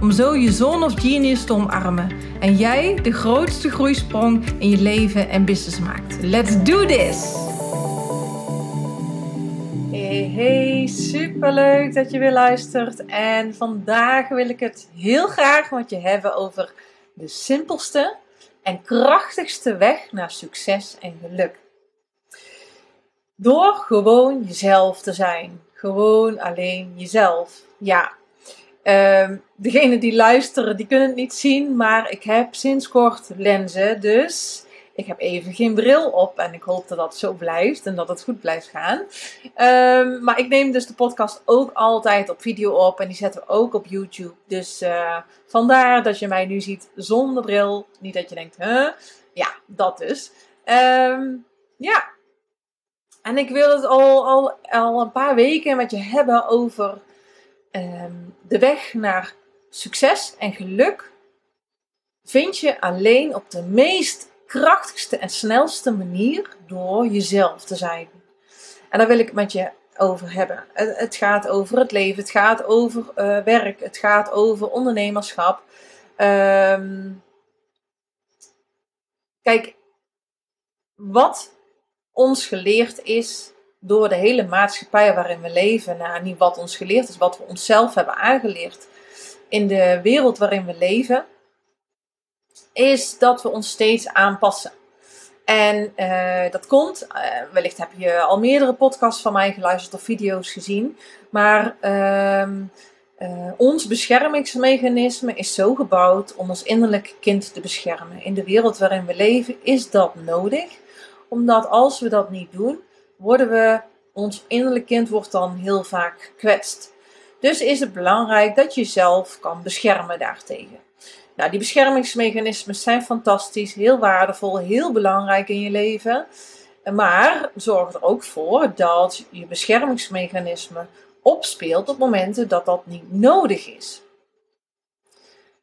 om zo je zone of genius te omarmen en jij de grootste groeisprong in je leven en business maakt. Let's do this! Hey, hey, superleuk dat je weer luistert. En vandaag wil ik het heel graag met je hebben over de simpelste en krachtigste weg naar succes en geluk. Door gewoon jezelf te zijn. Gewoon alleen jezelf. Ja, Um, degene die luisteren, die kunnen het niet zien, maar ik heb sinds kort lenzen, dus ik heb even geen bril op en ik hoop dat dat zo blijft en dat het goed blijft gaan. Um, maar ik neem dus de podcast ook altijd op video op en die zetten we ook op YouTube. Dus uh, vandaar dat je mij nu ziet zonder bril. Niet dat je denkt, huh? Ja, dat dus. Um, ja. En ik wil het al, al, al een paar weken met je hebben over Ehm, de weg naar succes en geluk vind je alleen op de meest krachtigste en snelste manier door jezelf te zijn. En daar wil ik het met je over hebben. Het, gaat over het leven, het gaat over uh, werk, het gaat over ondernemerschap. Um, kijk, wat ons geleerd is, door de hele maatschappij waarin we leven, nou, niet wat ons geleerd is, wat we onszelf hebben aangeleerd in de wereld waarin we leven, is dat we ons steeds aanpassen. En uh, dat komt, uh, wellicht heb je al meerdere podcasts van mij geluisterd of video's gezien, maar uh, ons beschermingsmechanisme is zo gebouwd om ons innerlijke kind te beschermen. In de wereld waarin we leven is dat nodig, omdat als we dat niet doen, worden we, ons innerlijk kind wordt dan heel vaak gekwetst. Dus is het belangrijk dat je jezelf kan beschermen daartegen. Nou, die beschermingsmechanismen zijn fantastisch, heel waardevol, heel belangrijk in je leven. Maar zorg er ook voor dat je beschermingsmechanisme opspeelt op momenten dat dat niet nodig is.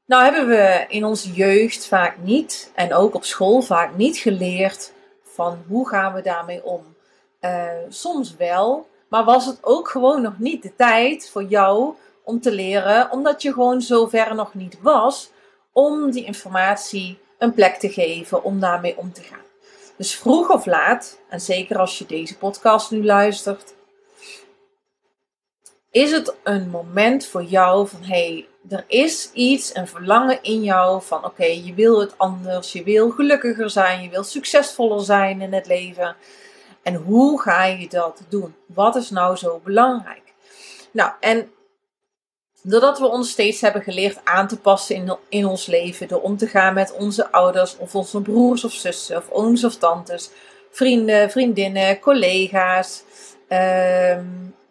Nou hebben we in onze jeugd vaak niet, en ook op school vaak niet geleerd van hoe gaan we daarmee om. Uh, soms wel, maar was het ook gewoon nog niet de tijd voor jou om te leren, omdat je gewoon zover nog niet was om die informatie een plek te geven om daarmee om te gaan. Dus vroeg of laat, en zeker als je deze podcast nu luistert, is het een moment voor jou van hey, er is iets, een verlangen in jou van oké, je wil het anders, je wil gelukkiger zijn, je wil succesvoller zijn in het leven. En hoe ga je dat doen? Wat is nou zo belangrijk? Nou, en doordat we ons steeds hebben geleerd aan te passen in, in ons leven, door om te gaan met onze ouders of onze broers of zussen of ooms of tantes, vrienden, vriendinnen, collega's, ehm,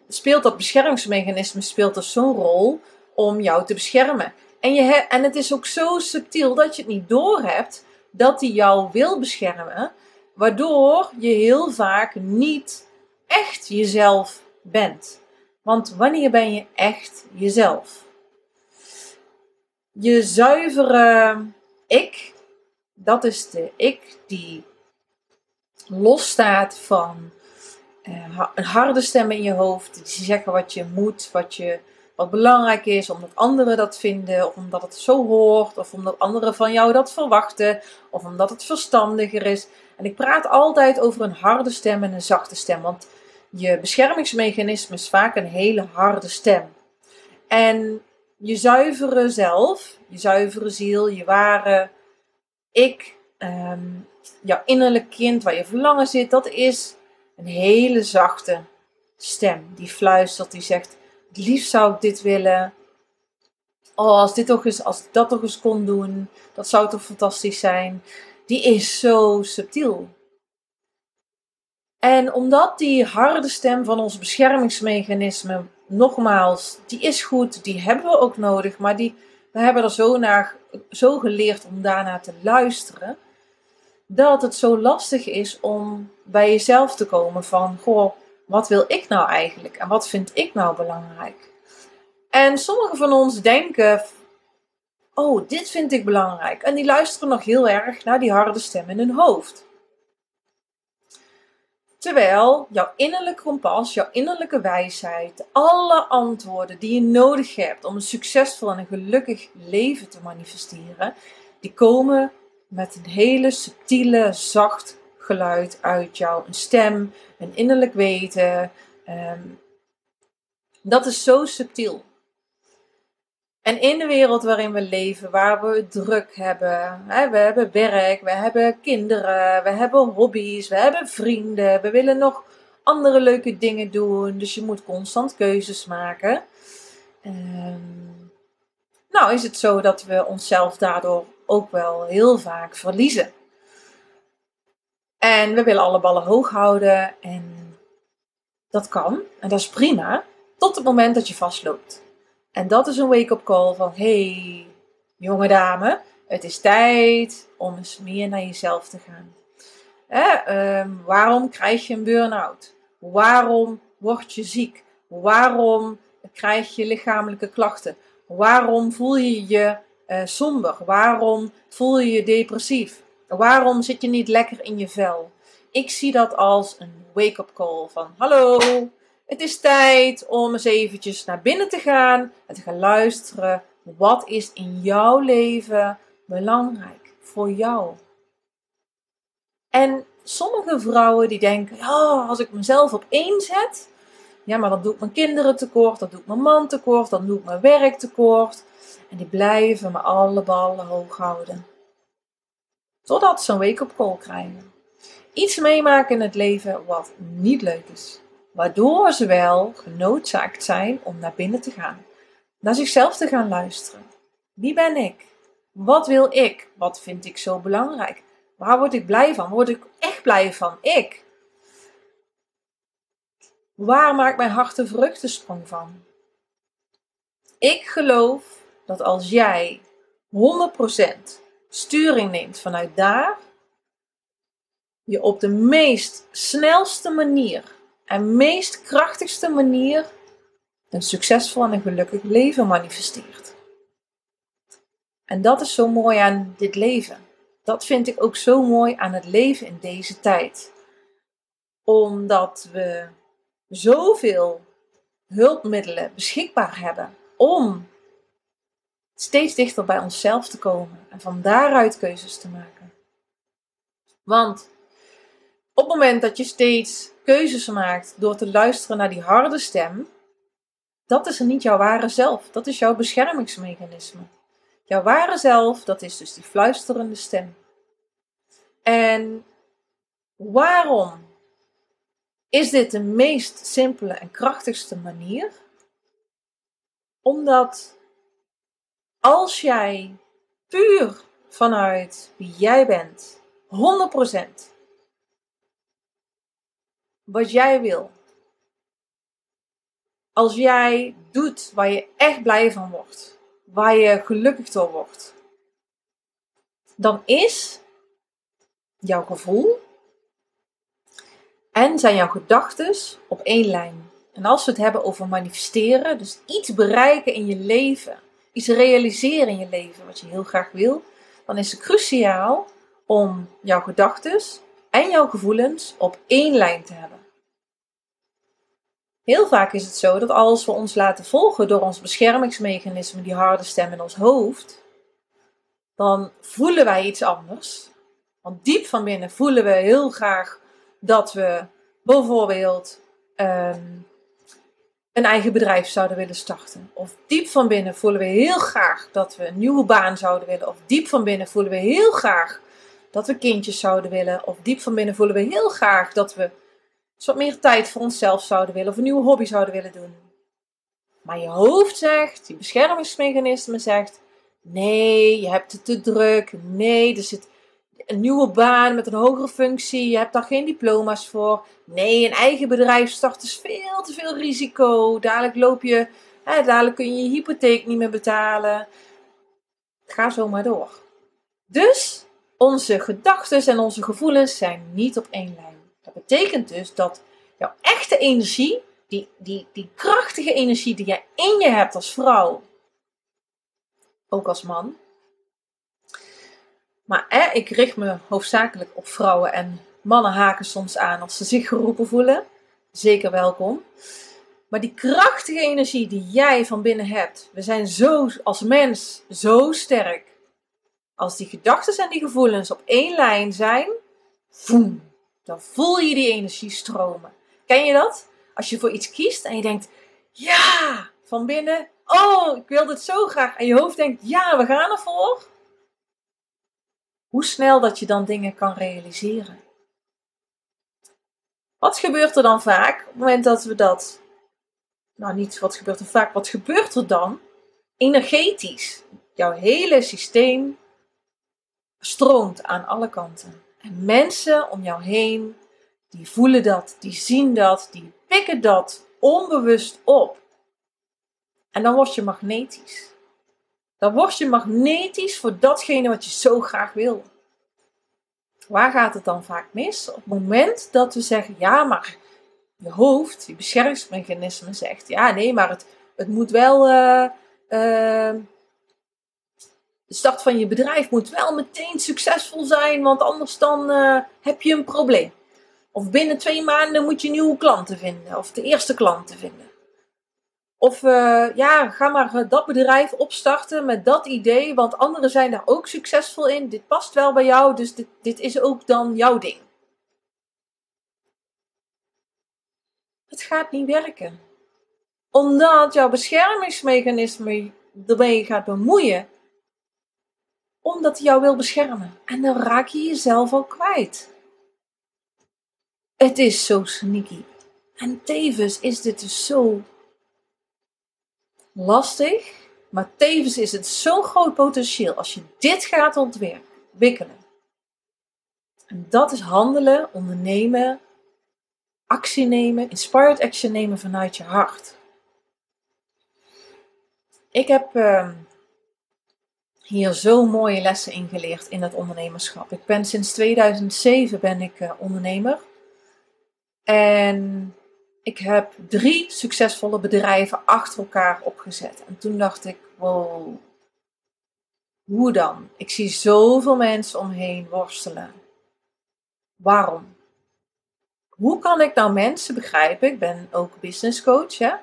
speelt dat beschermingsmechanisme speelt dus zo'n rol om jou te beschermen. En, je en het is ook zo subtiel dat je het niet doorhebt dat hij jou wil beschermen. Waardoor je heel vaak niet echt jezelf bent. Want wanneer ben je echt jezelf? Je zuivere ik, dat is de ik die losstaat van een harde stem in je hoofd. Die zeggen wat je moet, wat, je, wat belangrijk is, omdat anderen dat vinden, of omdat het zo hoort, of omdat anderen van jou dat verwachten, of omdat het verstandiger is. En ik praat altijd over een harde stem en een zachte stem, want je beschermingsmechanisme is vaak een hele harde stem. En je zuivere zelf, je zuivere ziel, je ware ik, um, jouw innerlijk kind waar je verlangen zit, dat is een hele zachte stem die fluistert, die zegt: liefst zou ik dit willen. Oh, als, dit toch eens, als ik dat toch eens kon doen, dat zou toch fantastisch zijn die is zo subtiel. En omdat die harde stem van ons beschermingsmechanisme, nogmaals, die is goed, die hebben we ook nodig, maar die we hebben er zo, naar, zo geleerd om daarna te luisteren, dat het zo lastig is om bij jezelf te komen van, goh, wat wil ik nou eigenlijk en wat vind ik nou belangrijk? En sommigen van ons denken, oh, dit vind ik belangrijk. En die luisteren nog heel erg naar die harde stem in hun hoofd. Terwijl jouw innerlijke kompas, jouw innerlijke wijsheid, alle antwoorden die je nodig hebt om een succesvol en een gelukkig leven te manifesteren, die komen met een hele subtiele, zacht geluid uit jou. Een stem, een innerlijk weten. Ehm, dat is zo subtiel. En in de wereld waarin we leven, waar we druk hebben, hè, we hebben werk, we hebben kinderen, we hebben hobby's, we hebben vrienden, we willen nog andere leuke dingen doen, dus je moet constant keuzes maken. Um, nou is het zo dat we onszelf daardoor ook wel heel vaak verliezen. En we willen alle ballen hoog houden en dat kan en dat is prima, tot het moment dat je vastloopt. En dat is een wake-up call van: hey, jonge dame, het is tijd om eens meer naar jezelf te gaan. Ehm, waarom krijg je een burn-out? Waarom word je ziek? Waarom krijg je lichamelijke klachten? Waarom voel je je uh, somber? Waarom voel je je depressief? Waarom zit je niet lekker in je vel? Ik zie dat als een wake-up call van: hallo, het is tijd om eens eventjes naar binnen te gaan en te gaan luisteren. Wat is in jouw leven belangrijk voor jou? En sommige vrouwen die denken, oh, als ik mezelf op één zet, ja, maar dan doe ik mijn kinderen tekort, dan doe ik mijn man tekort, dan doe ik mijn werk tekort. En die blijven me alle ballen hoog houden. Totdat ze een wake-up call krijgen. Iets meemaken in het leven wat niet leuk is waardoor ze wel genoodzaakt zijn om naar binnen te gaan, naar zichzelf te gaan luisteren. Wie ben ik? Wat wil ik? Wat vind ik zo belangrijk? Waar word ik blij van? Word ik echt blij van? Ik. Waar maakt mijn hart de vruchtensprong van? Ik geloof dat als jij 100% sturing neemt vanuit daar, je op de meest snelste manier en meest krachtigste manier een succesvol en een gelukkig leven manifesteert. En dat is zo mooi aan dit leven. Dat vind ik ook zo mooi aan het leven in deze tijd. Omdat we zoveel hulpmiddelen beschikbaar hebben om steeds dichter bij onszelf te komen en van daaruit keuzes te maken. Want op het moment dat je steeds keuzes maakt door te luisteren naar die harde stem, dat is er niet jouw ware zelf. Dat is jouw beschermingsmechanisme. Jouw ware zelf, dat is dus die fluisterende stem. En waarom is dit de meest simpele en krachtigste manier? Omdat als jij puur vanuit wie jij bent, 100% wat jij wil. Als jij doet waar je echt blij van wordt, waar je gelukkig door wordt, dan is jouw gevoel en zijn jouw gedachten op één lijn. En als we het hebben over manifesteren, dus iets bereiken in je leven, iets realiseren in je leven wat je heel graag wil, dan is het cruciaal om jouw gedachten en jouw gevoelens op één lijn te hebben. Heel vaak is het zo dat als we ons laten volgen door ons beschermingsmechanisme, die harde stem in ons hoofd, dan voelen wij iets anders. Want diep van binnen voelen we heel graag dat we bijvoorbeeld ehm, een eigen bedrijf zouden willen starten. Of diep van binnen voelen we heel graag dat we een nieuwe baan zouden willen. Of diep van binnen voelen we heel graag dat we kindjes zouden willen. Of diep van binnen voelen we heel graag dat we wat meer tijd voor onszelf zouden willen of een nieuwe hobby zouden willen doen. Maar je hoofd zegt, je beschermingsmechanisme zegt, nee, je hebt het te druk. Nee, er zit een nieuwe baan met een hogere functie. Je hebt daar geen diploma's voor. Nee, een eigen bedrijf starten is veel te veel risico. Dadelijk loop je, hè, dadelijk kun je je hypotheek niet meer betalen. Ga zo maar door. Dus onze gedachten en onze gevoelens zijn niet op één lijn. Dat betekent dus dat jouw echte energie, die, die, die krachtige energie die jij in je hebt als vrouw, ook als man. Maar ik richt me hoofdzakelijk op vrouwen en mannen haken soms aan als ze zich geroepen voelen. Zeker welkom. Maar die krachtige energie die jij van binnen hebt, we zijn zo als mens zo sterk. Als die gedachten en die gevoelens op één lijn zijn, dan voel je die energie stromen. Ken je dat? Als je voor iets kiest en je denkt, ja, van binnen, oh, ik wil dit zo graag. En je hoofd denkt, ja, we gaan ervoor. Hoe snel dat je dan dingen kan realiseren. Wat gebeurt er dan vaak op het moment dat we dat. Nou, niet wat gebeurt er vaak, wat gebeurt er dan? Energetisch. Jouw hele systeem stroomt aan alle kanten. En mensen om jou heen, die voelen dat, die zien dat, die pikken dat onbewust op. En dan word je magnetisch. Dan word je magnetisch voor datgene wat je zo graag wil. Waar gaat het dan vaak mis? Op het moment dat we zeggen, ja, maar je hoofd, je beschermingsmechanisme zegt, ja, nee, maar het, het moet wel, uh, uh, de start van je bedrijf moet wel meteen succesvol zijn, want anders dan uh, heb je een probleem. Of binnen twee maanden moet je nieuwe klanten vinden, of de eerste klanten vinden. Of uh, ja, ga maar eh, dat bedrijf opstarten met dat idee, want anderen zijn daar ook succesvol in. Dit past wel bij jou, dus dit, dit is ook dan jouw ding. Het gaat niet werken. Omdat jouw beschermingsmechanisme ermee gaat bemoeien. Omdat hij jou wil beschermen. En dan raak je jezelf al kwijt. Het is zo sneaky. En tevens is dit dus zo lastig, maar tevens is het zo'n groot potentieel als je dit gaat ontwikkelen. En dat is handelen, ondernemen, actie nemen, inspired action nemen vanuit je hart. Ik heb uh, hier zo mooie lessen in geleerd in het ondernemerschap. Ik ben sinds 2007 ben ik uh, ondernemer. En ik heb drie succesvolle bedrijven achter elkaar opgezet. En toen dacht ik, wow, hoe dan? Ik zie zoveel mensen omheen worstelen. Waarom? Hoe kan ik nou mensen begrijpen? Ik ben ook business coach, hè?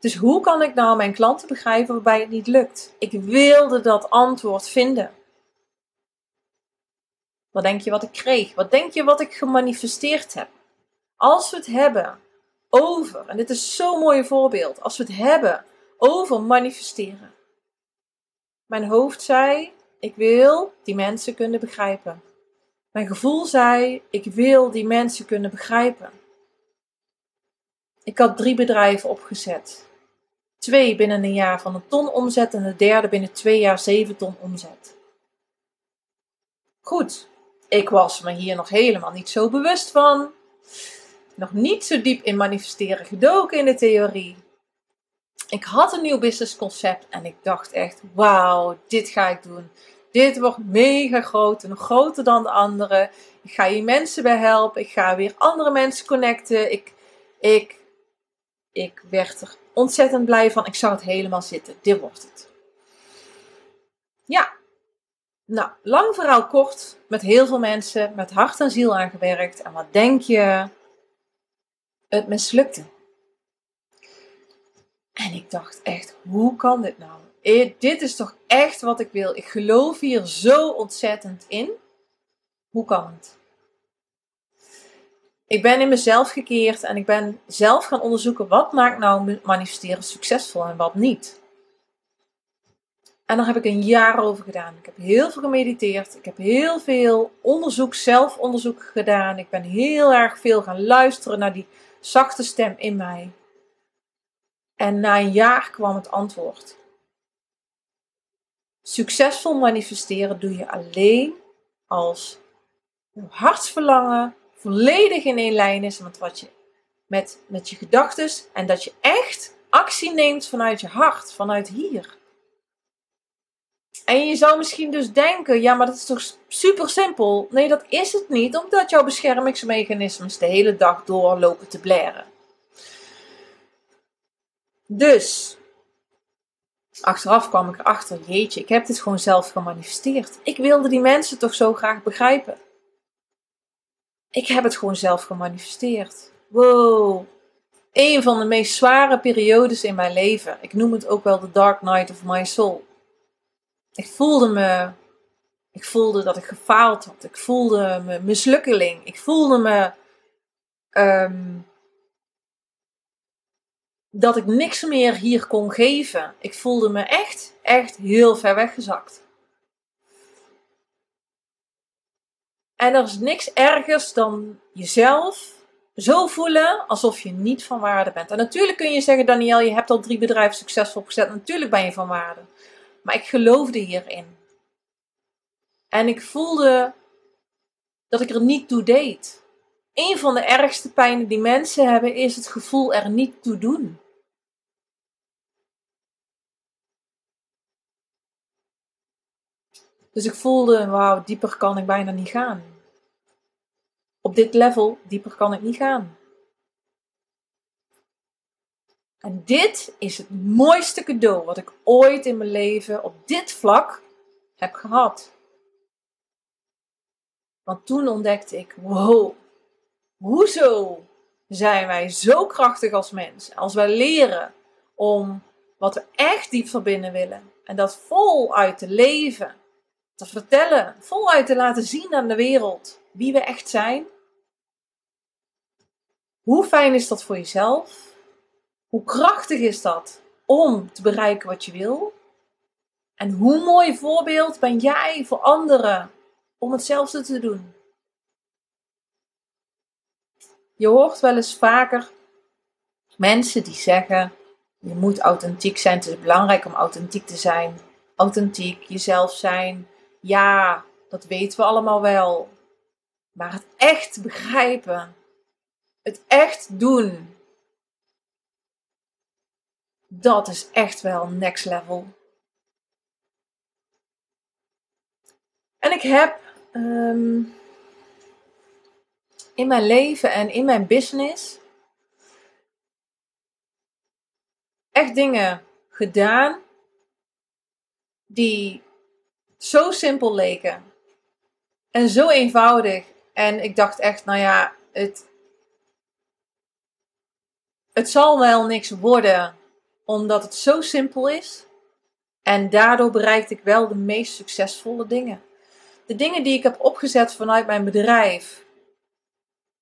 Dus hoe kan ik nou mijn klanten begrijpen waarbij het niet lukt? Ik wilde dat antwoord vinden. Wat denk je wat ik kreeg? Wat denk je wat ik gemanifesteerd heb? Als we het hebben over, en dit is zo'n mooi voorbeeld, als we het hebben over manifesteren. Mijn hoofd zei, ik wil die mensen kunnen begrijpen. Mijn gevoel zei, ik wil die mensen kunnen begrijpen. Ik had drie bedrijven opgezet. Twee binnen een jaar van een ton omzet en de derde binnen twee jaar zeven ton omzet. Goed, ik was me hier nog helemaal niet zo bewust van nog niet zo diep in manifesteren gedoken in de theorie. Ik had een nieuw businessconcept en ik dacht echt, wauw, dit ga ik doen. Dit wordt mega groot, nog groter dan de andere. Ik ga hier mensen bij helpen. Ik ga weer andere mensen connecten. Ik, ik, ik werd er ontzettend blij van. Ik zag het helemaal zitten. Dit wordt het. Ja. Nou, lang verhaal kort. Met heel veel mensen, met hart en ziel aangewerkt. En wat denk je? Het mislukte. En ik dacht echt, hoe kan dit nou? Eh, dit is toch echt wat ik wil. Ik geloof hier zo ontzettend in. Hoe kan het? Ik ben in mezelf gekeerd en ik ben zelf gaan onderzoeken wat maakt nou manifesteren succesvol en wat niet. En daar heb ik een jaar over gedaan. Ik heb heel veel gemediteerd. Ik heb heel veel onderzoek, zelfonderzoek gedaan. Ik ben heel erg veel gaan luisteren naar die zachte stem in mij. En na een jaar kwam het antwoord. Succesvol manifesteren doe je alleen als je hartsverlangen volledig in één lijn is met, wat je, met, met je gedachten en dat je echt actie neemt vanuit je hart, vanuit hier. En je zou misschien dus denken, ja, maar dat is toch super simpel? Nee, dat is het niet, omdat jouw beschermingsmechanismes de hele dag doorlopen te blaren. Dus, achteraf kwam ik erachter, jeetje, ik heb dit gewoon zelf gemanifesteerd. Ik wilde die mensen toch zo graag begrijpen. Ik heb het gewoon zelf gemanifesteerd. Wow. Een van de meest zware periodes in mijn leven. Ik noem het ook wel de Dark Night of My Soul. Ik voelde me. Ik voelde dat ik gefaald had. Ik voelde me mislukkeling. Ik voelde me. Ehm, dat ik niks meer hier kon geven. Ik voelde me echt, echt heel ver weggezakt. En er is niks ergers dan jezelf zo voelen alsof je niet van waarde bent. En natuurlijk kun je zeggen, Daniel, je hebt al drie bedrijven succesvol opgezet. Natuurlijk ben je van waarde. Maar ik geloofde hierin. En ik voelde dat ik er niet toe deed. Een van de ergste pijnen die mensen hebben is het gevoel er niet toe doen. Dus ik voelde, wauw, dieper kan ik bijna niet gaan. Op dit level, dieper kan ik niet gaan. En dit is het mooiste cadeau wat ik ooit in mijn leven op dit vlak heb gehad. Want toen ontdekte ik, wow, hoezo zijn wij zo krachtig als mens? Als wij leren om wat we echt diep van binnen willen en dat voluit te leven, te vertellen, voluit te laten zien aan de wereld wie we echt zijn. Hoe fijn is dat voor jezelf? Hoe krachtig is dat om te bereiken wat je wil? En hoe mooi voorbeeld ben jij voor anderen om hetzelfde te doen? Je hoort wel eens vaker mensen die zeggen: je moet authentiek zijn. Het is belangrijk om authentiek te zijn. Authentiek, jezelf zijn. Ja, dat weten we allemaal wel. Maar het echt begrijpen, het echt doen, dat is echt wel next level. En ik heb ehm, in mijn leven en in mijn business echt dingen gedaan die zo simpel leken en zo eenvoudig. En ik dacht echt, nou ja, het, het zal wel niks worden omdat het zo simpel is. En daardoor bereikte ik wel de meest succesvolle dingen. De dingen die ik heb opgezet vanuit mijn bedrijf.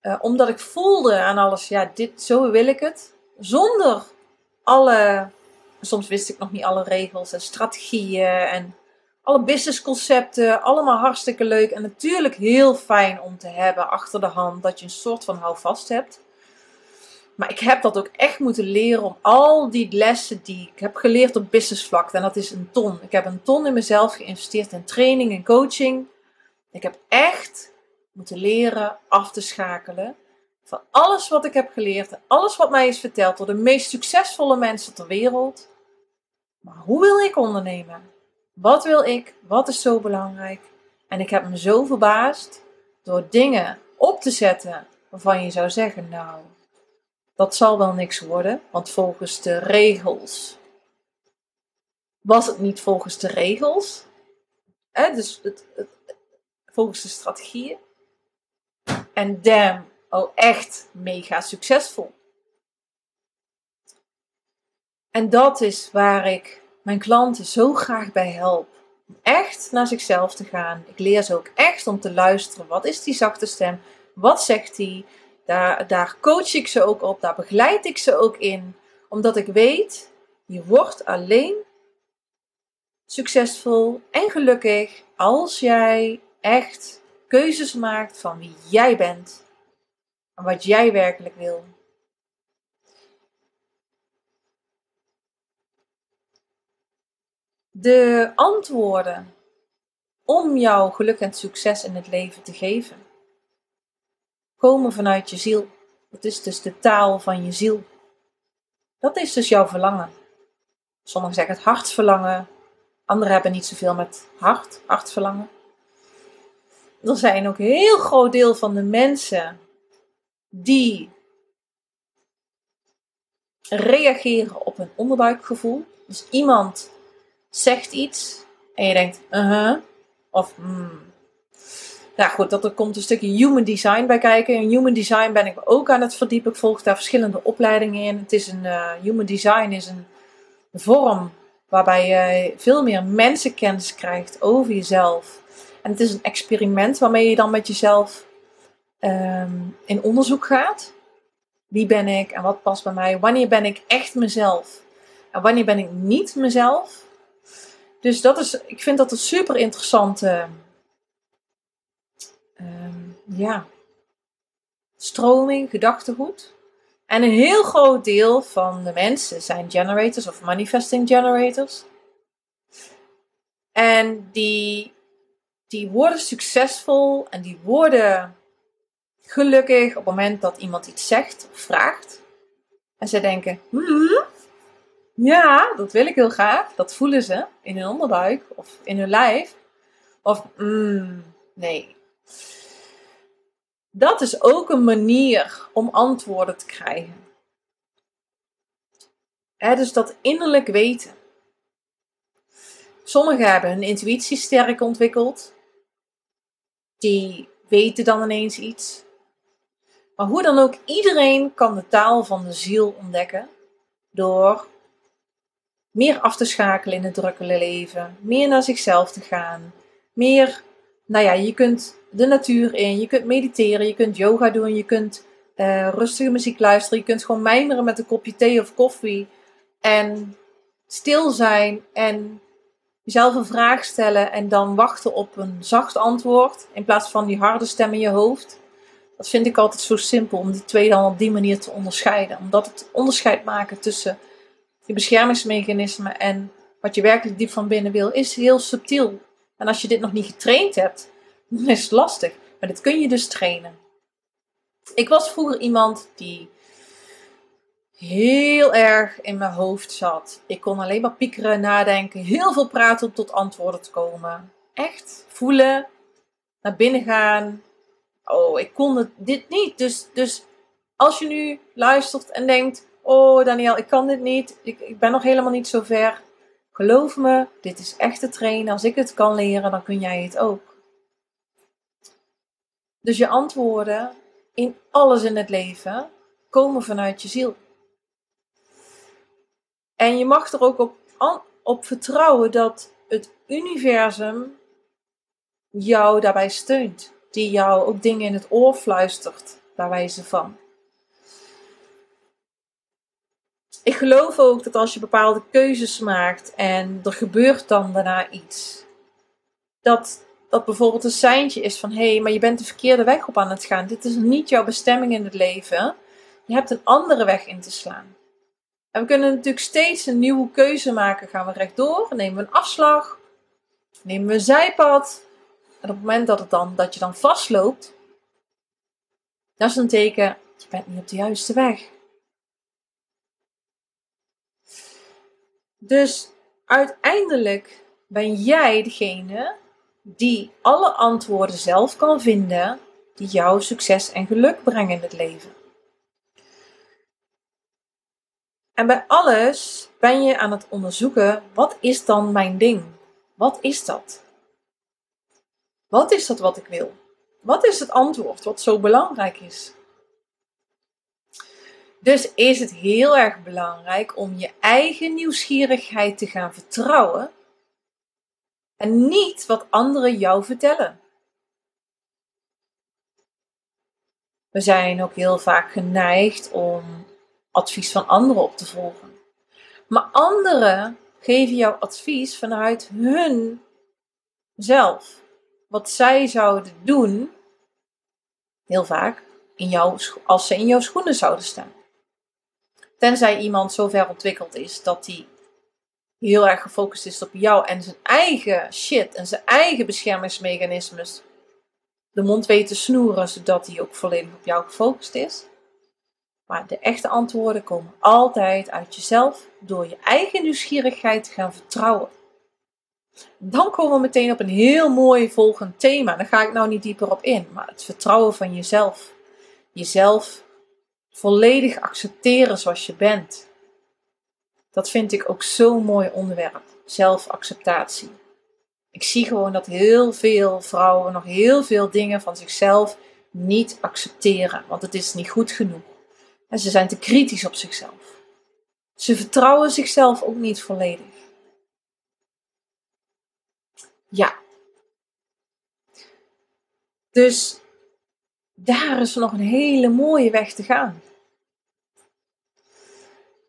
Uh, omdat ik voelde aan alles, ja, dit, zo wil ik het. Zonder alle, soms wist ik nog niet alle regels en strategieën en alle businessconcepten. Allemaal hartstikke leuk en natuurlijk heel fijn om te hebben achter de hand. Dat je een soort van houvast hebt. Maar ik heb dat ook echt moeten leren om al die lessen die ik heb geleerd op businessvlak. En dat is een ton. Ik heb een ton in mezelf geïnvesteerd in training en coaching. Ik heb echt moeten leren af te schakelen van alles wat ik heb geleerd en alles wat mij is verteld door de meest succesvolle mensen ter wereld. Maar hoe wil ik ondernemen? Wat wil ik? Wat is zo belangrijk? En ik heb me zo verbaasd door dingen op te zetten waarvan je zou zeggen, nou, dat zal wel niks worden, want volgens de regels was het niet volgens de regels. Hè? Dus het, het, volgens de strategieën. En damn, oh echt mega succesvol. En dat is waar ik mijn klanten zo graag bij help. Om echt naar zichzelf te gaan. Ik leer ze ook echt om te luisteren. Wat is die zachte stem? Wat zegt die? Daar, daar coach ik ze ook op, daar begeleid ik ze ook in, omdat ik weet, je wordt alleen succesvol en gelukkig als jij echt keuzes maakt van wie jij bent en wat jij werkelijk wil. De antwoorden om jouw geluk en succes in het leven te geven komen vanuit je ziel. Dat is dus de taal van je ziel. Dat is dus jouw verlangen. Sommigen zeggen het hartsverlangen, Anderen hebben niet zoveel met hart, hartverlangen. Er zijn ook een heel groot deel van de mensen die reageren op een onderbuikgevoel. Dus iemand zegt iets en je denkt, uh -huh, of hmm. Nou goed, dat er komt een stukje human design bij kijken. In human design ben ik ook aan het verdiepen. Ik volg daar verschillende opleidingen in. Het is een, uh, human design is een vorm waarbij je veel meer mensenkennis krijgt over jezelf. En het is een experiment waarmee je dan met jezelf um, in onderzoek gaat. Wie ben ik en wat past bij mij? Wanneer ben ik echt mezelf? En wanneer ben ik niet mezelf? Dus dat is, ik vind dat een super interessante ja, stroming, gedachtegoed. En een heel groot deel van de mensen zijn generators of manifesting generators. En die, die worden succesvol en die worden gelukkig op het moment dat iemand iets zegt of vraagt. En ze denken, hmm, ja, dat wil ik heel graag. Dat voelen ze in hun onderbuik of in hun lijf. Of, mm, nee. Dat is ook een manier om antwoorden te krijgen. Dus dat innerlijk weten. Sommigen hebben hun intuïtie sterk ontwikkeld. Die weten dan ineens iets. Maar hoe dan ook, iedereen kan de taal van de ziel ontdekken door meer af te schakelen in het drukke leven, meer naar zichzelf te gaan, meer, nou ja, je kunt de natuur in, je kunt mediteren, je kunt yoga doen, je kunt uh, rustige muziek luisteren, je kunt gewoon mijmeren met een kopje thee of koffie en stil zijn en jezelf een vraag stellen en dan wachten op een zacht antwoord in plaats van die harde stem in je hoofd. Dat vind ik altijd zo simpel om die twee dan op die manier te onderscheiden. Omdat het onderscheid maken tussen je beschermingsmechanismen en wat je werkelijk diep van binnen wil, is heel subtiel. En als je dit nog niet getraind hebt, dan is het lastig. Maar dit kun je dus trainen. Ik was vroeger iemand die heel erg in mijn hoofd zat. Ik kon alleen maar piekeren, nadenken, heel veel praten om tot antwoorden te komen. Echt voelen, naar binnen gaan. Oh, ik kon dit niet. Dus, dus als je nu luistert en denkt: Oh, Daniel, ik kan dit niet. Ik, ik ben nog helemaal niet zo ver. Geloof me, dit is echt te trainen. Als ik het kan leren, dan kun jij het ook. Dus je antwoorden in alles in het leven komen vanuit je ziel. En je mag er ook op, op vertrouwen dat het universum jou daarbij steunt. Die jou ook dingen in het oor fluistert, bij wijze van. Ik geloof ook dat als je bepaalde keuzes maakt en er gebeurt dan daarna iets, dat dat bijvoorbeeld een seintje is van hé, hey, maar je bent de verkeerde weg op aan het gaan. Dit is niet jouw bestemming in het leven. Je hebt een andere weg in te slaan. En we kunnen natuurlijk steeds een nieuwe keuze maken. Gaan we rechtdoor? Nemen we een afslag? Nemen we een zijpad? En op het moment dat, het dan, dat je dan vastloopt, dat is een teken, je bent niet op de juiste weg. Dus uiteindelijk ben jij degene die alle antwoorden zelf kan vinden die jou succes en geluk brengen in het leven. En bij alles ben je aan het onderzoeken, wat is dan mijn ding? Wat is dat? Wat is dat wat ik wil? Wat is het antwoord wat zo belangrijk is? Dus is het heel erg belangrijk om je eigen nieuwsgierigheid te gaan vertrouwen en niet wat anderen jou vertellen. We zijn ook heel vaak geneigd om advies van anderen op te volgen. Maar anderen geven jou advies vanuit hun zelf. Wat zij zouden doen, heel vaak, in jouw, als ze in jouw schoenen zouden staan. Tenzij iemand zo ver ontwikkeld is dat hij heel erg gefocust is op jou en zijn eigen shit en zijn eigen beschermingsmechanismes de mond weet te snoeren, zodat hij ook volledig op jou gefocust is. Maar de echte antwoorden komen altijd uit jezelf door je eigen nieuwsgierigheid te gaan vertrouwen. Dan komen we meteen op een heel mooi volgend thema. Daar ga ik nou niet dieper op in, maar het vertrouwen van jezelf. Jezelf volledig accepteren zoals je bent. Dat vind ik ook zo'n mooi onderwerp. Zelfacceptatie. Ik zie gewoon dat heel veel vrouwen nog heel veel dingen van zichzelf niet accepteren, want het is niet goed genoeg. En ze zijn te kritisch op zichzelf. Ze vertrouwen zichzelf ook niet volledig. Ja. Dus daar is nog een hele mooie weg te gaan.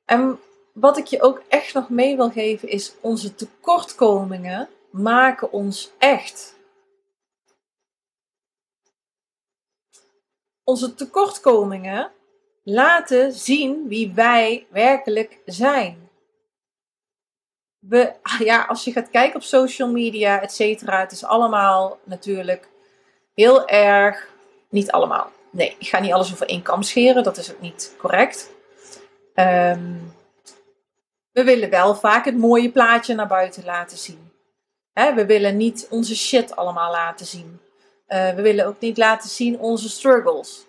En wat ik je ook echt nog mee wil geven is onze tekortkomingen maken ons echt. Onze tekortkomingen laten zien wie wij werkelijk zijn. We, ja, als je gaat kijken op social media, et cetera, het is allemaal natuurlijk heel erg, niet allemaal. Nee, ik ga niet alles over één kam scheren, dat is ook niet correct. Um, we willen wel vaak het mooie plaatje naar buiten laten zien. we willen niet onze shit allemaal laten zien. Uh, we willen ook niet laten zien onze struggles.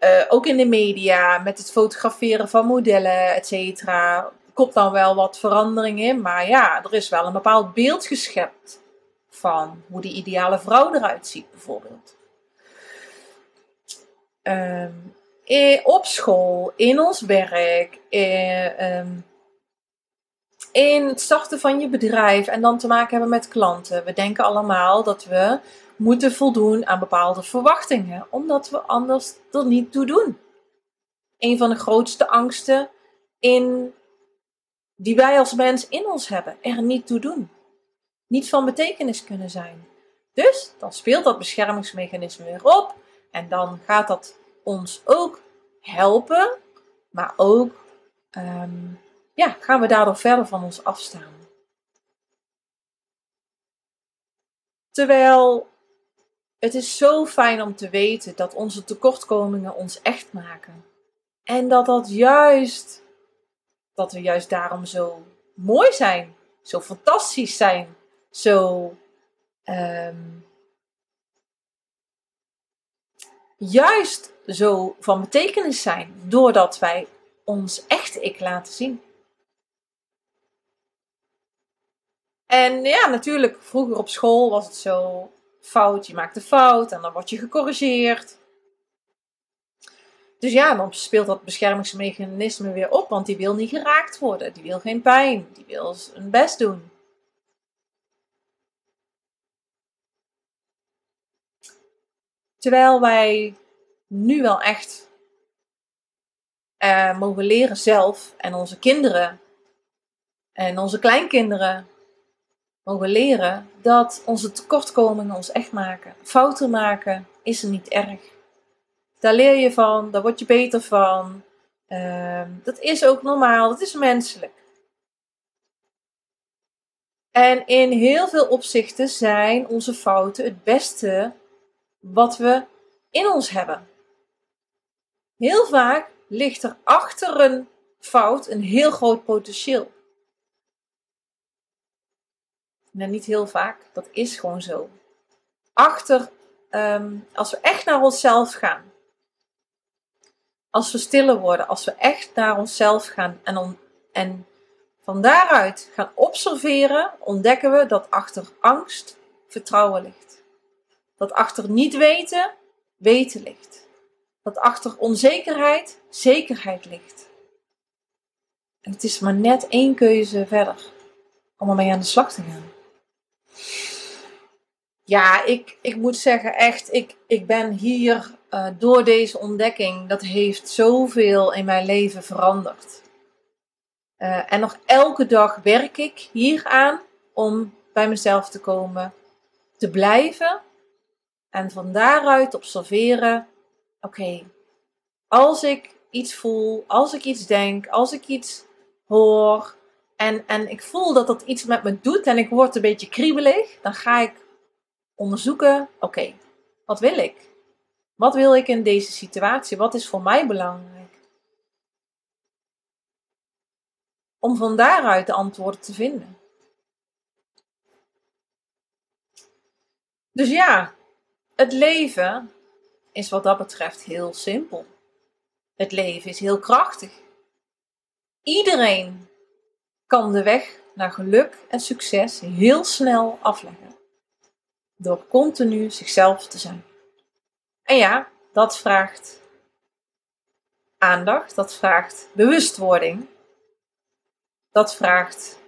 Uh, ook in de media, met het fotograferen van modellen, et cetera. Komt dan wel wat verandering in. Maar ja, er is wel een bepaald beeld geschept van hoe die ideale vrouw eruit ziet, bijvoorbeeld. Um, op school, in ons werk, um, in het starten van je bedrijf en dan te maken hebben met klanten. We denken allemaal dat we moeten voldoen aan bepaalde verwachtingen, omdat we anders er niet toe doen. Een van de grootste angsten in, die wij als mens in ons hebben, er niet toe doen. Niet van betekenis kunnen zijn. Dus dan speelt dat beschermingsmechanisme weer op en dan gaat dat ons ook helpen, maar ook um, ja, gaan we daardoor verder van ons afstaan. Terwijl het is zo fijn om te weten dat onze tekortkomingen ons echt maken. En dat dat juist, dat we juist daarom zo mooi zijn, zo fantastisch zijn, zo um, juist zo van betekenis zijn, doordat wij ons echte ik laten zien. En ja, natuurlijk, vroeger op school was het zo fout, je maakt een fout en dan word je gecorrigeerd. Dus ja, dan speelt dat beschermingsmechanisme weer op, want die wil niet geraakt worden. Die wil geen pijn, die wil zijn best doen. Terwijl wij nu wel echt uh, mogen leren zelf en onze kinderen en onze kleinkinderen mogen leren dat onze tekortkomingen ons echt maken. Fouten maken is er niet erg. Daar leer je van, daar word je beter van. Ehm, dat is ook normaal, dat is menselijk. En in heel veel opzichten zijn onze fouten het beste wat we in ons hebben. Heel vaak ligt er achter een fout een heel groot potentieel. Nee, niet heel vaak. Dat is gewoon zo. Achter, ehm, als we echt naar onszelf gaan. Als we stiller worden, als we echt naar onszelf gaan en, en van daaruit gaan observeren, ontdekken we dat achter angst vertrouwen ligt. Dat achter niet weten, weten ligt. Dat achter onzekerheid, zekerheid ligt. En het is maar net één keuze verder om ermee aan de slag te gaan. Ja, ik, ik moet zeggen, echt, ik, ik ben hier uh, door deze ontdekking, dat heeft zoveel in mijn leven veranderd. Uh, en nog elke dag werk ik hieraan om bij mezelf te komen, te blijven en van daaruit observeren: oké, als ik iets voel, als ik iets denk, als ik iets hoor en, en ik voel dat dat iets met me doet en ik word een beetje kriebelig, dan ga ik onderzoeken, oké, wat wil ik? Wat wil ik in deze situatie? Wat is voor mij belangrijk? Om van daaruit de antwoorden te vinden. Dus ja, het leven is wat dat betreft heel simpel. Het leven is heel krachtig. Iedereen kan de weg naar geluk en succes heel snel afleggen. Door continu zichzelf te zijn. En ja, dat vraagt aandacht, dat vraagt bewustwording, dat vraagt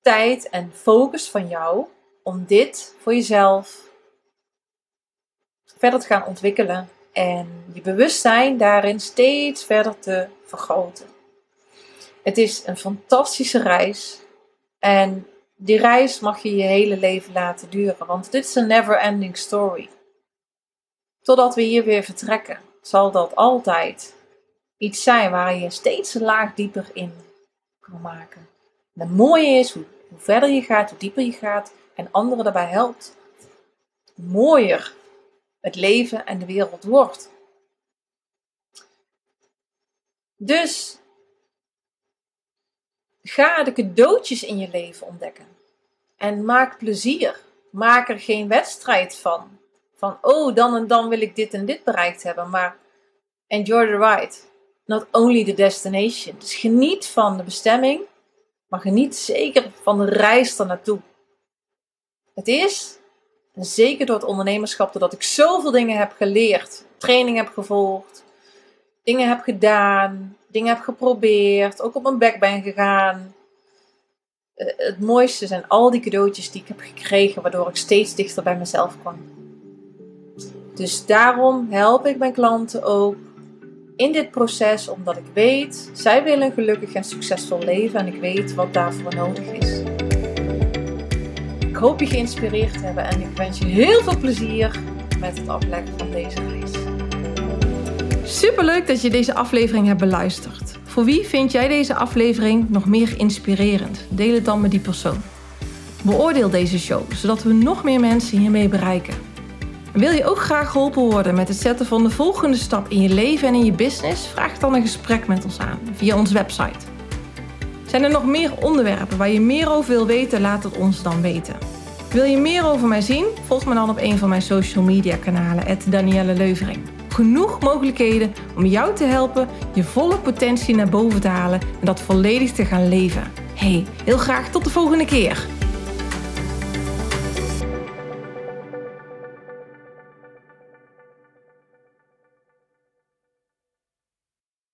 tijd en focus van jou om dit voor jezelf verder te gaan ontwikkelen en je bewustzijn daarin steeds verder te vergroten. Het is een fantastische reis en die reis mag je je hele leven laten duren, want dit is een never ending story. Totdat we hier weer vertrekken, zal dat altijd iets zijn waar je steeds een laag dieper in kan maken. En het mooie is, hoe, hoe verder je gaat, hoe dieper je gaat en anderen daarbij helpt, mooier het leven en de wereld wordt. Dus ga de cadeautjes in je leven ontdekken. En maak plezier. Maak er geen wedstrijd van. Van, oh, dan en dan wil ik dit en dit bereikt hebben. Maar enjoy the ride. Not only the destination. Dus geniet van de bestemming. Maar geniet zeker van de reis naartoe. Het is, zeker door het ondernemerschap, doordat ik zoveel dingen heb geleerd. Training heb gevolgd. Dingen heb gedaan. Dingen heb geprobeerd. Ook op mijn bek ben gegaan eh, het mooiste zijn al die cadeautjes die ik heb gekregen, waardoor ik steeds dichter bij mezelf kwam. Dus daarom help ik mijn klanten ook in dit proces, omdat ik weet, zij willen een gelukkig en succesvol leven en ik weet wat daarvoor nodig is. Hoop je geïnspireerd te hebben en ik wens je heel veel plezier met het afleggen van deze reis. Superleuk dat je deze aflevering hebt beluisterd. Voor wie vind jij deze aflevering nog meer inspirerend? Deel het dan met die persoon. Beoordeel deze show, zodat we nog meer mensen hiermee bereiken. wil je ook graag geholpen worden met het zetten van de volgende stap in je leven en in je business? Vraag dan een gesprek met ons aan via onze website. Zijn er nog meer onderwerpen waar je meer over wil weten? Laat het ons dan weten. Wil je meer over mij zien? Volg me dan op een van mijn social media kanalen, Danielle Leuvering genoeg mogelijkheden om jou te helpen je volle potentie naar boven te halen en dat volledig te gaan leven. Hey, heel graag tot de volgende keer.